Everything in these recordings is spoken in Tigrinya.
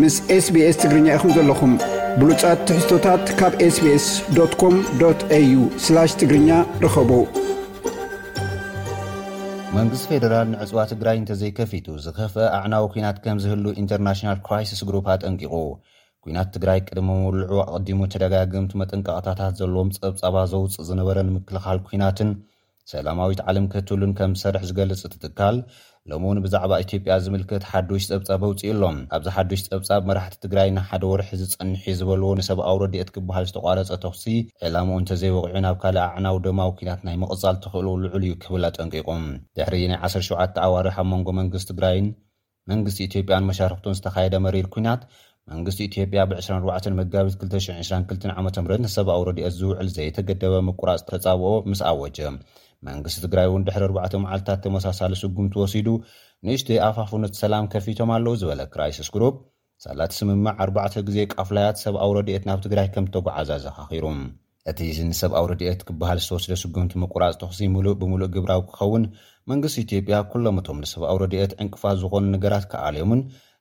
ምስ ኤስቢኤስ ትግርኛ ኢኹም ዘለኹም። ብሉጻት ትሕዝቶታት ካብ ኤስቢኤስ ዶት ኮም ዶት ኤዩ ስላሽ ትግርኛ ርኸቡ። መንግስቲ ፌደራል ንዕፅዋ ትግራይ እንተዘይከፊቱ ዝኸፍአ ኣዕናዊ ኲናት ከምዝህሉ ኢንተርናሽናል ክራይሲስ ግሩፕ ኣጠንቂቑ። ኲናት ትግራይ ቅድሚ ምውልዑ ኣቐዲሙ ተደጋገምቲ መጠንቀቕታታት ዘለዎም ጸብጻባት ዘውጽእ ዝነበረ ንምክልኻል ኲናትን ሰላማዊት ዓለም ከትህሉን ከም ዝሰርሕ ዝገልጽ እቲ ትካል ሎሚ እውን ብዛዕባ ኢትዮጵያ ዝምልከት ሓዱሽ ጸብጻብ ኣውጺኡ ኣሎ። ኣብዚ ሓዱሽ ጸብጻብ መራሕቲ ትግራይ ንሓደ ወርሒ ዝጸንሕ እዩ ዝበልዎ ንሰብኣዊ ረድኤት ክበሃል ዝተቋረጸ ተኹሲ ዕላምኡ እንተዘይወቒዑ ናብ ካልእ ኣዕናዊ ደማዊ ኲናት ናይ ምቕጻል ተኽእሎኡ ልዑል እዩ ክብል ኣጠንቂቑ። ድሕሪ ናይ ዓሰርተ ሸውዓተ ኣዋርሕ ኣብ መንጎ መንግስቲ ትግራይን መንግስቲ ኢትዮጵያን መሻርኽቱን ዝተኻየደ መሪር ኲናት፣ መንግስቲ ኢትዮጵያ ብ ዕስራን ኣርባዕተን መጋቢት ክልተ ሽሕን ዕስራን ክልተን ዓመተ ምህረት ንሰብኣዊ ረድኤት ዝውዕል ዘይተገደበ ምቁራጽ ተጻብኦ ምስ ኣወጀ፣ መንግስቲ ትግራይ እውን ድሕሪ ኣርባዕተ መዓልታት ተመሳሳሊ ስጉምቲ ወሲዱ ንእሽተይ ኣፋፍኖት ሰላም ከፊቶም ኣለዉ ዝበለ ክራይስስ ግሩፕ፣ ሳላ እቲ ስምምዕ ኣርባዕተ ግዜ ቃፍላያት ሰብኣዊ ረድኤት ናብ ትግራይ ከም ዝተጓዓዘ ኣዘኻኺሩ። እቲ እዚ ንሰብኣዊ ረድኤት ክበሃል ዝተወስደ ስጉምቲ ምቁራጽ ተኹሲ ምሉእ ብምሉእ ግብራዊ ክኸውን፣ መንግስቲ ኢትዮጵያ ኩሎም እቶም ንሰብኣዊ ረድኤት ዕንቅፋት ዝኾኑ ነገራት ክኣልዮምን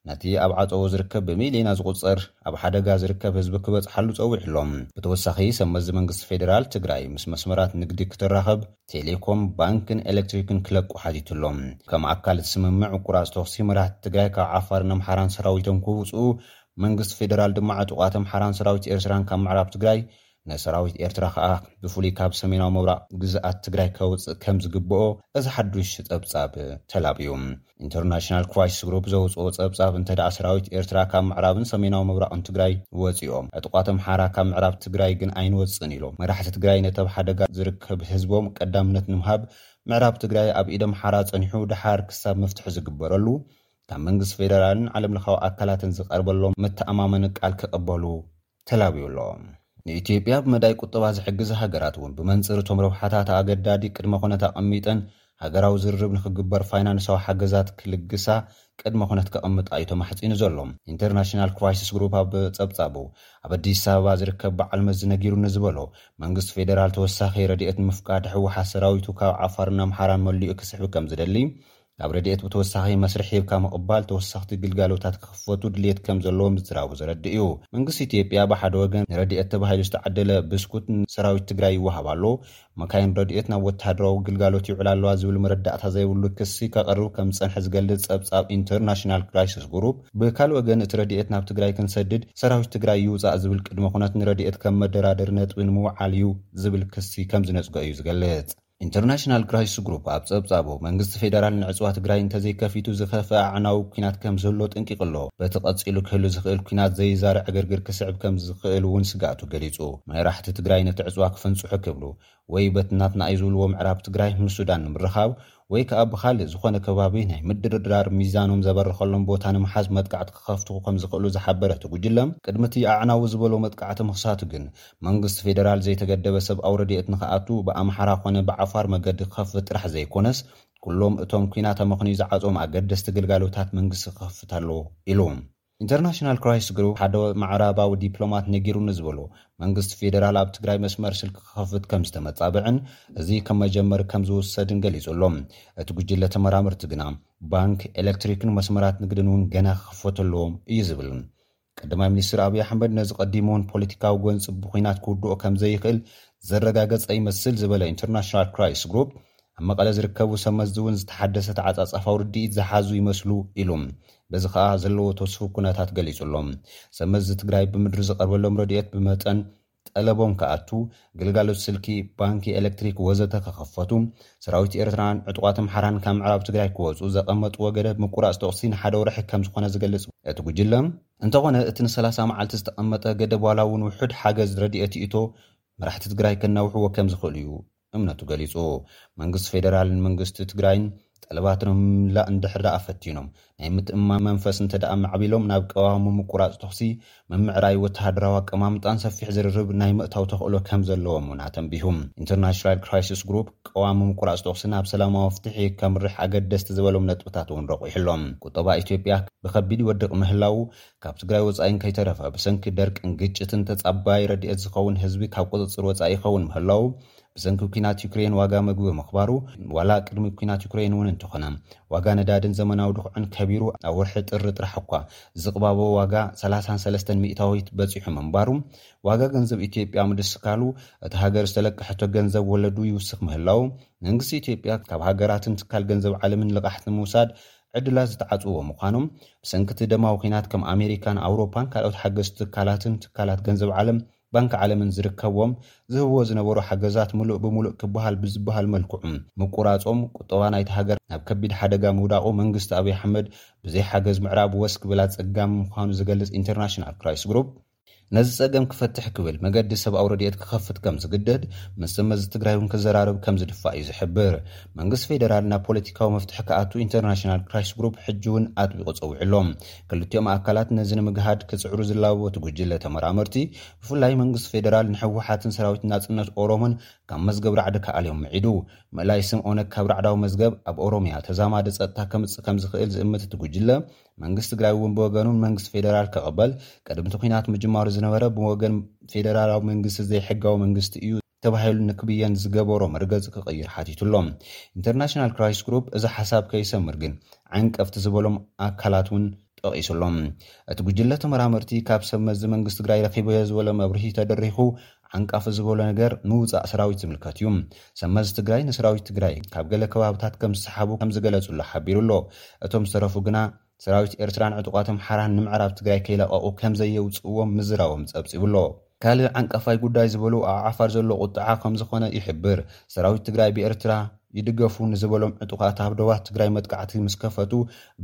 ነቲ ኣብ ዓጸቦ ዝርከብ ብሚልየና ዝቑጸር ኣብ ሓደጋ ዝርከብ ህዝቢ ክበጽሓሉ ጸዊዑ ኣሎ። ብተወሳኺ ሰብመዚ መንግስቲ ፌደራል፣ ትግራይ ምስ መስመራት ንግዲ ክተራኸብ፣ ቴሌኮም፣ ባንክን ኤሌክትሪክን ክለቁ ሓቲቱ ኣሎ። ከም ኣካል እቲ ስምምዕ ምቁራፅ ተኹሲ መራሕቲ ትግራይ ካብ ዓፋርን ኣምሓራን ሰራዊቶም ክውፅኡ፣ መንግስቲ ፌደራል ድማ ዕጡቓት ኣምሓራን ሰራዊት ኤርትራን ካብ ምዕራብ ትግራይ፣ ንሰራዊት ኤርትራ ከዓ ብፍሉይ ካብ ሰሜናዊ ምብራቕ ግዝኣት ትግራይ ከውፅእ ከምዝግበኦ እዚ ሓዱሽ ፀብፃብ ተላብዩ። ኢንተርናሽናል ክራይሲስ ግሩፕ ዘውጽኦ ጸብጻብ እንተድኣ ሰራዊት ኤርትራ ካብ ምዕራብን ሰሜናዊ ምብራቕን ትግራይ ወጺኦም፣ ዕጡቓት ኣምሓራ ካብ ምዕራብ ትግራይ ግን ኣይንወጽእን ኢሎም። መራሕቲ ትግራይ ነቲ ኣብ ሓደጋ ዝርከብ ህዝቦም ቀዳምነት ንምሃብ ምዕራብ ትግራይ ኣብ ኢድ ኣምሓራ ጸኒሑ ድሓር ክሳብ መፍትሒ ዝግበረሉ ካብ መንግስቲ ፌደራልን ዓለምለኻዊ ኣካላትን ዝቐርበሎም መተኣማመኒ ቃል ክቕበሉ ተላብዩ ኣሎ። ንኢትዮጵያ ብመዳይ ቁጠባ ዝሕግዛ ሃገራት እውን ብመንፅር እቶም ረብሓታታ ኣገዳዲ ቅድመ ኩነት ኣቐሚጠን ሃገራዊ ዝርርብ ንክግበር ፋይናንሳዊ ሓገዛት ክልግሳ ቅድመ ኩነት ከቐምጣ እዩ ተማሕፂኑ ዘሎ። ኢንተርናሽናል ክራይስስ ግሩፕ ኣብ ፀብፃቡ ኣብ ኣዲስ ኣበባ ዝርከብ በዓል መዚ ነጊሩ ንዝበሎ መንግስቲ ፌደራል ተወሳኺ ረድኤት ንምፍቃድ ህወሓት ሰራዊቱ ካብ ዓፋርን ኣምሓራን መሊኡ ክስሕብ ከምዝደሊ ናብ ረድኤት ብተወሳኺ መስርሕ ሂብካ ምቕባል ተወሰኽቲ ግልጋሎታት ክኽፈቱ ድልየት ከምዘለዎ ምዝራቡ ዘረድእ እዩ። መንግስቲ ኢትዮጵያ ብሓደ ወገን ንረድኤት ተባሂሉ ዝተዓደለ ብስኩት ንሰራዊት ትግራይ ይወሃብ ኣሎ፣ መካይን ረድኤት ናብ ወተሃደራዊ ግልጋሎት ይውዕላ ኣለዋ ዝብል መረዳእታ ዘይብሉ ክሲ ከቕርብ ከምዝፀንሐ ዝገልፅ ፀብፃብ ኢንተርናሽናል ክራይስስ ግሩፕ ብካልእ ወገን እቲ ረድኤት ናብ ትግራይ ክንሰድድ ሰራዊት ትግራይ ይውፃእ ዝብል ቅድመ ኩነት ንረድኤት ከም መደራደሪ ነጥቢ ንምውዓል እዩ ዝብል ክሲ ከምዝነፅጎ እዩ ዝገልፅ። ኢንተርናሽናል ክራይስ ግሩፕ ኣብ ጸብጻቡ፣ መንግስቲ ፌደራል ንዕጽዋ ትግራይ እንተዘይከፊቱ ዝኸፍኣ ኣዕናዊ ኲናት ከም ዘሎ ኣጠንቂቑ ኣሎ። በቲ ቀጺሉ ክህሉ ዝኽእል ኲናት ዘዩዛሪ ዕግርግር ክስዕብ ከም ዝኽእል'ውን ስግኣቱ ገሊጹ። መራሕቲ ትግራይ ነቲ ዕጽዋ ክፍንጽሑ ክብሉ፣ ወይ በቲ ናትና'ዩ ዝብልዎ ምዕራብ ትግራይ ምስ ሱዳን ንምርኻብ፣ ወይ ከኣ ብኻልእ ዝኾነ ከባቢ ናይ ምድርዳር ሚዛኖም ዘበርኸሎም ቦታ ንምሓዝ መጥቃዕቲ ክኸፍቱ ከም ዝኽእሉ ዝሓበረ እቲ ጉጅለ፣ ቅድሚ'ቲ ኣዕናዊ ዝበሎ መጥቃዕቲ ምኽሳቱ ግን መንግስቲ ፌደራል ዘይተገደበ ሰብኣዊ ረድኤት ንኽኣቱ ብኣምሓራ ኮነ ብዓፋር መገዲ ክኸፍት ጥራሕ ዘይኮነስ ኩሎም እቶም ኲናት ኣመኽንዩ ዝዓፆም ኣገደስቲ ግልጋሎታት መንግስቲ ክኸፍት ኣለዎ ኢሉ። ኢንተርናሽናል ክራይስ ግሩፕ ሓደ ምዕራባዊ ዲፕሎማት ነጊሩኒ ዝበሎ መንግስቲ ፌደራል ኣብ ትግራይ መስመር ስልኪ ክኸፍት ከምዝተመፃበዐን እዚ ከም መጀመሪ ከምዝውሰድን ገሊፁ ኣሎ። እቲ ጉጅለ ተመራመርቲ ግና ባንክ፣ ኤሌክትሪክን መስመራት ንግድን እውን ገና ክኽፈቱ ኣለዎም እዩ ዝብል። ቀዳማይ ሚኒስትር ኣብይ ኣሕመድ ነዚ ቀዲሙ እውን ፖለቲካዊ ጎንፂ ብኲናት ክውድኦ ከምዘይኽእል ዘረጋገፀ ይመስል ዝበለ ኢንተርናሽናል ክራይስ ግሩፕ፣ ኣብ መቐለ ዝርከቡ ሰብ መዚ እውን ዝተሓደሰ ተዓፃፃፋዊ ርድኢት ዝሓዙ ይመስሉ ኢሉ። በዚ ከዓ ዘለዎ ተስፉ ኩነታት ገሊፁ ኣሎ። ሰብ መዚ ትግራይ ብምድሪ ዝቐርበሎም ረድኤት ብመጠን ጠለቦም ክኣቱ፣ ግልጋሎት ስልኪ፣ ባንኪ፣ ኤለክትሪክ ወዘተ ክኽፈቱ፣ ሰራዊት ኤርትራን ዕጡቓት ኣምሓራን ካብ ምዕራብ ትግራይ ክወጹ ዘቐመጥዎ ገደብ ምቁራጽ ተኹሲ ንሓደ ወርሒ ከምዝኾነ ዝገልጽ እቲ ጉጅለ፣ እንተኾነ እቲ ንሰላሳ መዓልቲ ዝተቐመጠ ገደብ ዋላ'ውን ውሑድ ሓገዝ ረድኤት ይእቶ፣ መራሕቲ ትግራይ ከናውሕዎ ከምዝኽእሉ'ዩ እምነቱ ገሊፁ። መንግስቲ ፌደራልን መንግስቲ ትግራይን ጠለባት ንምምላእ እንድሕር ደኣ ፈቲኖም፣ ናይ ምትእምማን መንፈስ እንተደኣ ኣማዕቢሎም ናብ ቀዋሚ ምቁራፅ ተኹሲ፣ ምምዕራይ ወተሃደራዊ ኣቀማምጣን ሰፊሕ ዝርርብ ናይ ምእታው ተኽእሎ ከምዘለዎም እውን ኣተንቢሁ። ኢንተርናሽናል ክራይስስ ግሩፕ ቀዋሚ ምቁራፅ ተኹሲ ናብ ሰላማዊ ፍትሒ ከምርሕ ኣገደስቲ ዝበሎም ነጥብታት እውን ረቑሑ ኣሎ። ቁጠባ ኢትዮጵያ ብከቢድ ይወድቕ ምህላዉ ካብ ትግራይ ወፃኢን ከይተረፈ ብሰንኪ ደርቅን ግጭትን ተፃባይ ረድኤት ዝኸውን ህዝቢ ካብ ቁፅፅር ወፃኢ ይኸውን ምህላዉ፣ ብሰንኪ ኲናት ዩክሬን ዋጋ ምግቢ ምኽባሩ፣ ዋላ ቅድሚ ኲናት ዩክሬን እውን እንተኾነ ዋጋ ነዳድን ዘመናዊ ድኹዕን ከቢሩ ኣብ ወርሒ ጥሪ ጥራሕ እኳ ዝቕባቦ ዋጋ ሰላሳን ሰለስተን ሚእታዊት በፂሑ ምንባሩ፣ ዋጋ ገንዘብ ኢትዮጵያ ምድስካሉ፣ እታ ሃገር ዝተለቀሐቶ ገንዘብ ወለዱ ይውስኽ ምህላዉ፣ መንግስቲ ኢትዮጵያ ካብ ሃገራትን ትካል ገንዘብ ዓለምን ልቓሕት ንምውሳድ ዕድላት ዝተዓጽዎ ምዃኖም፣ ብሰንኪ'ቲ ደማዊ ኲናት ከም ኣሜሪካን ኣውሮፓን ካልኦት ሓገዝቲ ትካላትን ትካላት ገንዘብ ዓለም፣ ባንኪ ዓለምን ዝርከብዎም፣ ዝህብዎ ዝነበሩ ሓገዛት ምሉእ ብምሉእ ክበሃል ብዝበሃል መልክዑ ምቁራጾም፣ ቁጠባ ናይታ ሃገር ናብ ከቢድ ሓደጋ ምውዳቑ፣ መንግስቲ ኣብይ ኣሕመድ ብዘይ ሓገዝ ምዕራብ ወስ ክብል ኣጸጋሚ ምዃኑ ዝገልጽ ኢንተርናሽናል ክራይስ ግሩፕ፣ ነዚ ጸገም ክፈትሕ ክብል መገዲ ሰብኣዊ ረድኤት ክኸፍት ከም ዝግደድ ምስ ዘመዚ ትግራይ እውን ክዘራረብ ከም ዝድፋእ እዩ ዝሕብር። መንግስቲ ፌደራል ናብ ፖለቲካዊ መፍትሒ ክኣቱ ኢንተርናሽናል ክራይሲስ ግሩፕ ሕጂ እውን ኣጥቢቑ ጸዊዑ ኣሎ። ክልቲኦም ኣካላት ነዚ ንምግሃድ ክጽዕሩ ዝላበቡ እቲ ጉጅለ ተመራመርቲ ብፍላይ መንግስቲ ፌደራል ንህወሓትን ሰራዊት ናጽነት ኦሮሞን ካብ መዝገብ ራዕዲ ክኣልዮም ምዒዱ። ምእላይ ስም ኦነግ ካብ ራዕዳዊ መዝገብ ኣብ ኦሮሚያ ተዛማዲ ጸጥታ ከምጽእ ከም ዝኽእል ዝእምት እቲ ጉጅለ፣ መንግስቲ ትግራይ እውን ብወገኑ ንመንግስቲ ፌደራል ክቕበል ቅድሚ እቲ ኲናት ምጅማሩ ዝነበረ ብወገን ፌደራላዊ መንግስቲ ዘይሕጋዊ መንግስቲ እዩ ተባሂሉ ንክብየን ዝገበሮ መርገፂ ክቕይር ሓቲቱ ኣሎ። ኢንተርናሽናል ክራይሲስ ግሩፕ እዚ ሓሳብ ከይሰምር ግን ዓንቀፍቲ ዝበሎም ኣካላት እውን ጠቒሱ ኣሎ። እቲ ጉጅለ ተመራመርቲ ካብ ሰብ መዚ መንግስቲ ትግራይ ረኺበዮ ዝበሎ መብርሂ ተደሪኹ ዓንቃፊ ዝበሎ ነገር ምውፃእ ሰራዊት ዝምልከት እዩ። ሰብመዚ ትግራይ ንሰራዊት ትግራይ ካብ ገለ ከባብታት ከም ዝሰሓቡ ከም ዝገለፅሉ ሓቢሩ ኣሎ። እቶም ዝተረፉ ግና ሰራዊት ኤርትራን ዕጡቓት ኣምሓራን ንምዕራብ ትግራይ ከይለቐቑ ከም ዘየውፅእዎም ምዝራቦም ፀብፂቡ ኣሎ። ካልእ ዓንቃፋይ ጉዳይ ዝበሉ ኣብ ዓፋር ዘሎ ቁጥዓ ከም ዝኾነ ይሕብር። ሰራዊት ትግራይ ብኤርትራ። ይድገፉ ንዝበሎም ዕጡቓት ኣብ ዶባት ትግራይ መጥቃዕቲ ምስ ከፈቱ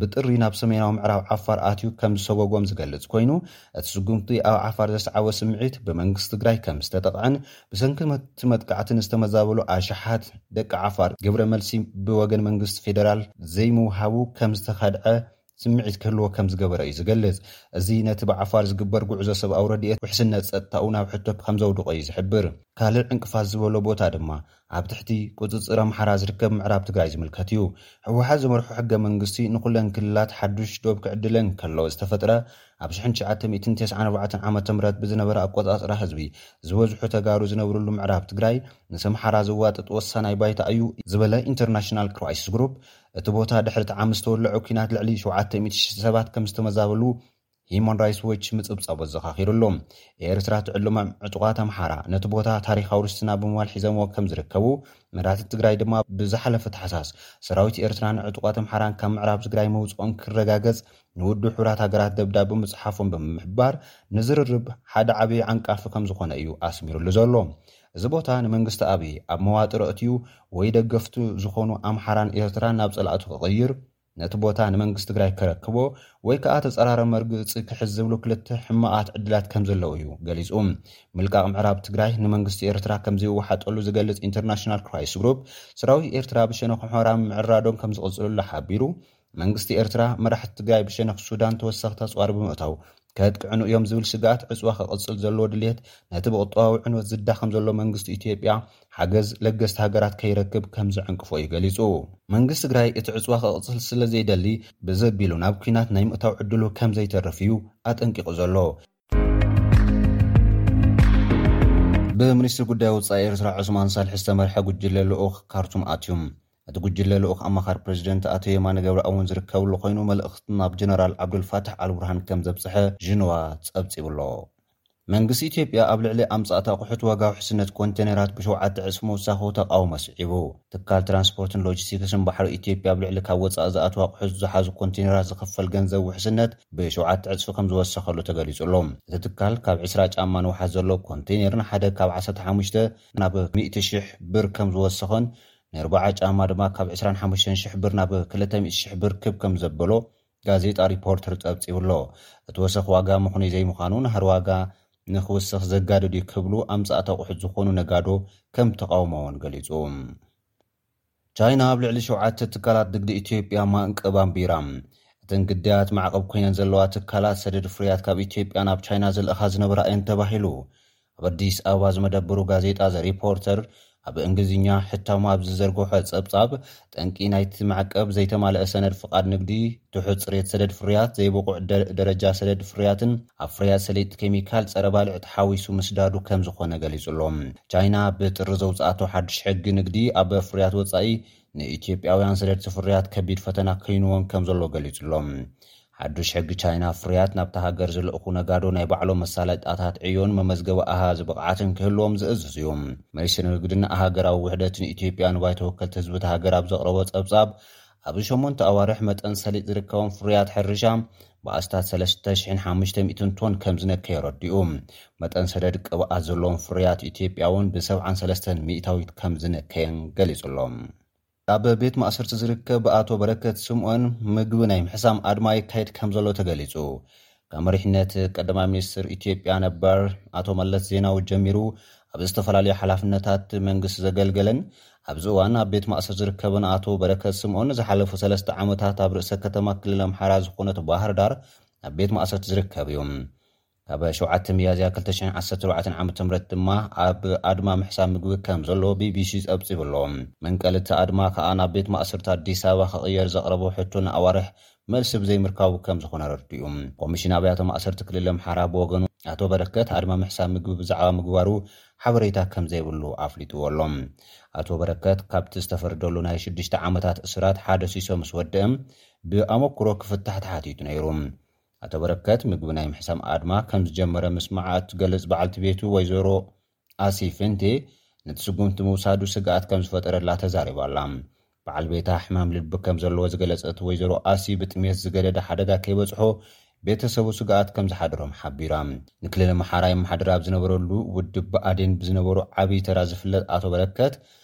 ብጥሪ ናብ ሰሜናዊ ምዕራብ ዓፋር ኣትዩ ከም ዝሰጎጎም ዝገልጽ ኮይኑ፣ እቲ ስጉምቲ ኣብ ዓፋር ዘስዓቦ ስምዒት ብመንግስቲ ትግራይ ከም ዝተጠቕዐን ብሰንኪ እቲ መጥቃዕቲ ንዝተመዛበሉ ኣሽሓት ደቂ ዓፋር ግብረ መልሲ ብወገን መንግስቲ ፌደራል ዘይምውሃቡ ከም ዝተኸድዐ ስምዒት ክህልዎ ከም ዝገበረ እዩ ዝገልጽ። እዚ ነቲ ብዓፋር ዝግበር ጉዕዞ ሰብኣዊ ረድኤት ውሕስነት ጸጥታኡ ናብ ሕቶ ከም ዘውድቖ እዩ ዝሕብር። ካልእ ዕንቅፋት ዝበሎ ቦታ ድማ ኣብ ትሕቲ ቁጽጽር ኣምሓራ ዝርከብ ምዕራብ ትግራይ ዝምልከት እዩ። ህወሓት ዝመርሖ ሕገ መንግስቲ ንኹለን ክልላት ሓዱሽ ዶብ ክዕድለን ከሎ ዝተፈጥረ ኣብ ሽሕን ትሽዓተ ሚእትን ተስዓን ኣርባዕተን ዓመተ ምህረት ብዝነበረ ኣቆጻጽራ ህዝቢ ዝበዝሑ ተጋሩ ዝነብርሉ ምዕራብ ትግራይ ምስ ኣምሓራ ዘዋጥጥ ወሳናይ ባይታ እዩ ዝበለ ኢንተርናሽናል ክራይሲስ ግሩፕ እቲ ቦታ ድሕሪ እቲ ዓሚ ዝተወለዐ ኲናት ልዕሊ ሸውዓተ ሚእቲ ሽሕ ሰባት ከም ዝተመዛበሉ ሂዩማን ራይትስ ዎች ምጽብጻቡ ኣዘኻኺሩ ኣሎ። ኤርትራ ትዕልሞም ዕጡቓት ኣምሓራ ነቲ ቦታ ታሪኻዊ ርስትና ብምባል ሒዘምዎ ከም ዝርከቡ፣ መራሕቲ ትግራይ ድማ ብዝሓለፈ ታሕሳስ ሰራዊት ኤርትራን ዕጡቓት ኣምሓራን ካብ ምዕራብ ትግራይ ምውጽኦም ክረጋገጽ ንውድብ ሕቡራት ሃገራት ደብዳበ ምጽሓፎም ብምሕባር ንዝርርብ ሓደ ዓቢ ዓንቃፊ ከም ዝኾነ እዩ ኣስሚርሉ ዘሎ። እዚ ቦታ ንመንግስቲ ኣብይ ኣብ መዋጥር ኣእትዩ ወይ ደገፍቱ ዝኾኑ ኣምሓራን ኤርትራን ናብ ፀላእቱ ክቕይር፣ ነቲ ቦታ ንመንግስቲ ትግራይ ከረክቦ ወይ ከዓ ተፀራሪ መርግእፂ ክሕዝ ዝብሉ ክልተ ሕማቓት ዕድላት ከምዘለዉ እዩ ገሊፁ። ምልቃቕ ምዕራብ ትግራይ ንመንግስቲ ኤርትራ ከምዘይወሓጠሉ ዝገልፅ ኢንተርናሽናል ክራይስ ግሩፕ፣ ስራዊት ኤርትራ ብሸነኽ ሑመራ ምዕራዶም ከምዝቕፅልሉ ሓቢሩ። መንግስቲ ኤርትራ፣ መራሕቲ ትግራይ ብሸነኽ ሱዳን ተወሳኺ ተጽዋር ብምእታው ከጥቅዕኑ እዮም ዝብል ስግኣት ዕጽዋ ከቕጽል ዘለዎ ድልየት ነቲ ብቑጠባዊ ዕንወት ዝዳኸም ዘሎ መንግስቲ ኢትዮጵያ ሓገዝ ለገስቲ ሃገራት ከይረክብ ከም ዘዕንቅፎ እዩ ገሊጹ። መንግስቲ ትግራይ እቲ ዕጽዋ ከቕጽል ስለ ዘይደሊ ብዘቢሉ ናብ ኲናት ናይ ምእታው ዕድሉ ከም ዘይተርፍ እዩ ኣጠንቂቑ ዘሎ። ብምኒስትሪ ጉዳይ ወፃኢ ኤርትራ ዑስማን ሳልሒ ዝተመርሐ ጉጅለ ልኡኽ ካርቱም ኣትዩ። እቲ ጉጅለ ልኡኽ ኣማኻሪ ፕሬዚደንት ኣቶ የማነ ገብረኣብ እውን ዝርከብሉ ኮይኑ መልእኽቲ ናብ ጀነራል ዓብዱልፋታሕ ኣልቡርሃን ከም ዘብፅሐ ዥንዋ ፀብፂቡ ኣሎ። መንግስቲ ኢትዮጵያ ኣብ ልዕሊ ኣምፃእቲ ኣቑሑት ዋጋ ውሕስነት ኮንቴነራት ብሸውዓተ ዕፅፊ ምውሳኹ ተቓውሞ ኣስዒቡ። ትካል ትራንስፖርትን ሎጂስቲክስን ባሕሪ ኢትዮጵያ ኣብ ልዕሊ ካብ ወፃኢ ዝኣትው ኣቑሑት ዝሓዙ ኮንቴነራት ዝኽፈል ገንዘብ ውሕስነት ብሸውዓተ ዕፅፊ ከምዝወሰኸሉ ተገሊፁ ኣሎ። እቲ ትካል ካብ ዕስራ ጫማ ንውሓት ዘለዎ ኮንቴነር ንሓደ ካብ ዓሰርተ ሓሙሽተ ናብ ሚእቲ ሽሕ ብር ከምዝወሰኾን ንርብዓ ጫማ ድማ ካብ ዕስራን ሓሙሽተን ሽሕ ብር ናብ ክልተ ሚእቲ ሽሕ ብር ክብ ከምዘበሎ ጋዜጣ ሪፖርተር ፀብፂቡ'ሎ። እቲ ወሰኽ ዋጋ ምኽኑይ ዘይምዃኑ ናህሪ ዋጋ ንክውስኽ ዘጋድድ እዩ ክብሉ ኣምፃእቲ ኣቑሑት ዝኾኑ ነጋዶ ከም ተቓውሞ'ውን ገሊፁ። ቻይና ኣብ ልዕሊ ሸውዓተ ትካላት ንግዲ ኢትዮጵያ ማእንቀብ ኣንቢራ። እተን ግዳያት ማዕቐብ ኮይነን ዘለዋ ትካላት ሰደድ ፍርያት ካብ ኢትዮጵያ ናብ ቻይና ዝልእኻ ዝነበራ እየን ተባሂሉ። ኣብ ኣዲስ ኣበባ ዝመደብሩ ጋዜጣ ዘ ሪፖርተር ኣብ እንግሊዝኛ ሕታሙ ኣብ ዝዘርግሖ ጸብጻብ፣ ጠንቂ ናይቲ ማዕቀብ ዘይተማልአ ሰነድ ፍቓድ ንግዲ፣ ትሑት ጽሬት ሰደድ ፍርያት፣ ዘይብቑዕ ደረጃ ሰደድ ፍርያትን ኣብ ፍርያት ሰሊጥ ኬሚካል ጸረ-ባልዕ ተሓዊሱ ምስዳዱ ከምዝኾነ ገሊጹ'ሎ። ቻይና ብጥሪ ዘውጽኣቶ ሓድሽ ሕጊ ንግዲ ኣብ ፍርያት ወጻኢ ንኢትዮጵያውያን ሰደድቲ ፍርያት ከቢድ ፈተና ከይኑወን ከምዘሎ ገሊጹ'ሎ። ሓዱሽ ሕጊ ቻይና ፍርያት ናብታ ሃገር ዝልእኹ ነጋዶ ናይ ባዕሎም መሳለጥያታት ዕዮን መመዝገቢ ኣሃዝ ብቕዓትን ክህልዎም ዝእዝዝ እዩ። ሚኒስትሪ ንግድን ኣሃገራዊ ውሕደትን ኢትዮጵያ ንባይቶ ወከልቲ ህዝቢ እታ ሃገር ኣብ ዘቕረቦ ጸብጻብ ኣብዚ ሸሞንተ ኣዋርሕ መጠን ሰሊጥ ዝርከቦም ፍርያት ሕርሻ ብኣስታት ሰለስተ ሽሕን ሓሙሽተ ሚእትን ቶን ከም ዝነከ የረድኡ። መጠን ሰደድ ቅብኣት ዘለዎም ፍርያት ኢትዮጵያ እውን ብሰብዓን ሰለስተን ሚእታዊት ከም ዝነከየን ገሊጹ ኣሎ። ኣብ ቤት ማእሰርቲ ዝርከብ ኣቶ በረከት ስምኦን ምግቢ ናይ ምሕሳም ኣድማ የካይድ ከምዘሎ ተገሊፁ። ካብ መሪሕነት ቀዳማይ ሚኒስትር ኢትዮጵያ ነበር ኣቶ መለስ ዜናዊ ጀሚሩ ኣብ ዝተፈላለዩ ሓላፍነታት መንግስቲ ዘገልገለን ኣብዚ እዋን ኣብ ቤት ማእሰር ዝርከብን ኣቶ በረከት ስምኦን ንዝሓለፉ ሰለስተ ዓመታት ኣብ ርእሰ ከተማ ክልል ኣምሓራ ዝኾነት ባህርዳር ኣብ ቤት ማእሰርቲ ዝርከብ እዩ። ካብ ሸውዓተ ሚያዝያ ክልተ ሽሕን ዓሰርተ ኣርባዕተን ዓመተ ምህረት ድማ ኣብ ኣድማ ምሕሳብ ምግቢ ከም ዘሎ ቢቢሲ ጸብጺቡ ኣሎ። መንቀሊ እቲ ኣድማ ከኣ ናብ ቤት ማእሰርቲ ኣዲስ ኣበባ ክቕየር ዘቕረቦ ሕቶ ንኣዋርሕ መልሲ ብዘይምርካቡ ከም ዝኾነ ኣረዲኡ። ኮሚሽን ኣብያተ ማእሰርቲ ክልል ኣምሓራ ብወገኑ ኣቶ በረከት ኣድማ ምሕሳብ ምግቢ ብዛዕባ ምግባሩ ሓበሬታ ከም ዘይብሉ ኣፍሊጥዎ ኣሎ። ኣቶ በረከት ካብቲ ዝተፈርደሉ ናይ ሽዱሽተ ዓመታት እስራት ሓደ ሲሶ ምስ ወድእ ብኣመኩሮ ክፍታሕ ተሓቲቱ ነይሩ። ኣቶ በረከት ምግቢ ናይ ምሕሳም ኣድማ ከም ዝጀመረ ምስማዓ እትገልጽ በዓልቲ ቤቱ ወይዘሮ ኣሲ ፊንቴ፣ ነቲ ስጉምቲ ምውሳዱ ስግኣት ከም ዝፈጠረላ ተዛሪባ'ላ። በዓል ቤታ ሕማም ልቢ ከም ዘለዎ ዝገለጸት ወይዘሮ ኣሲ ብጥሜት ዝገደደ ሓደጋ ከይበጽሖ ቤተሰቡ ስግኣት ከም ዝሓደሮም ሓቢራ። ንክልል ኣምሓራ የመሓድር ኣብ ዝነበረሉ ውድብ ብኣዴን ብዝነበሮ ዓብይ ተራ ዝፍለጥ ኣቶ በረከት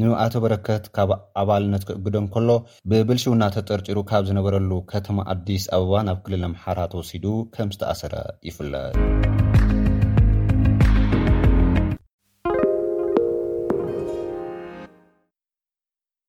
ንኣቶ በረከት ካብ ኣባልነት ክእግዶ እንከሎ፣ ብብልሽውና ተጠርጢሩ ካብ ዝነበረሉ ከተማ ኣዲስ ኣበባ ናብ ክልል ኣምሓራ ተወሲዱ ከም ዝተኣሰረ ይፍለጥ።